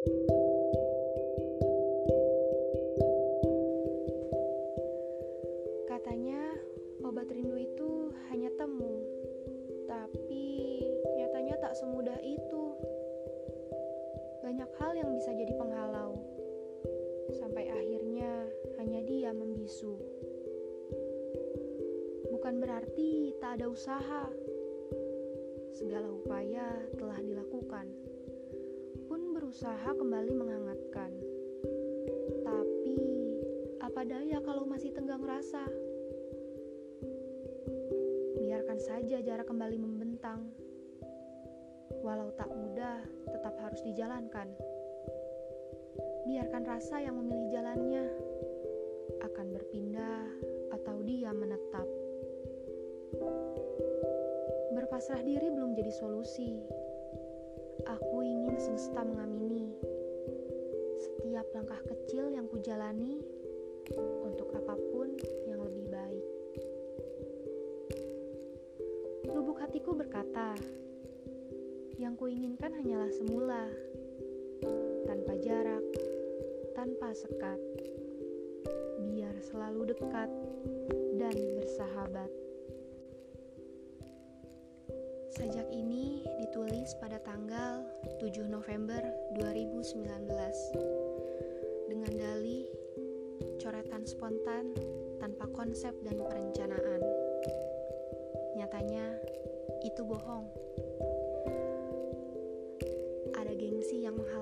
Katanya obat rindu itu hanya temu, tapi nyatanya tak semudah itu. Banyak hal yang bisa jadi penghalau, sampai akhirnya hanya dia membisu. Bukan berarti tak ada usaha. Segala upaya telah dilakukan, berusaha kembali menghangatkan. Tapi apa daya kalau masih tenggang rasa? Biarkan saja jarak kembali membentang. Walau tak mudah, tetap harus dijalankan. Biarkan rasa yang memilih jalannya akan berpindah atau dia menetap. Berpasrah diri belum jadi solusi. Aku ingin semesta mengamini setiap langkah kecil yang kujalani untuk apa pun yang lebih baik. Lubuk hatiku berkata, yang kuinginkan hanyalah semula, tanpa jarak, tanpa sekat, biar selalu dekat dan bersahabat. Sajak ini pada tanggal 7 November 2019 dengan dalih coretan spontan tanpa konsep dan perencanaan. Nyatanya itu bohong. Ada gengsi yang menghalangi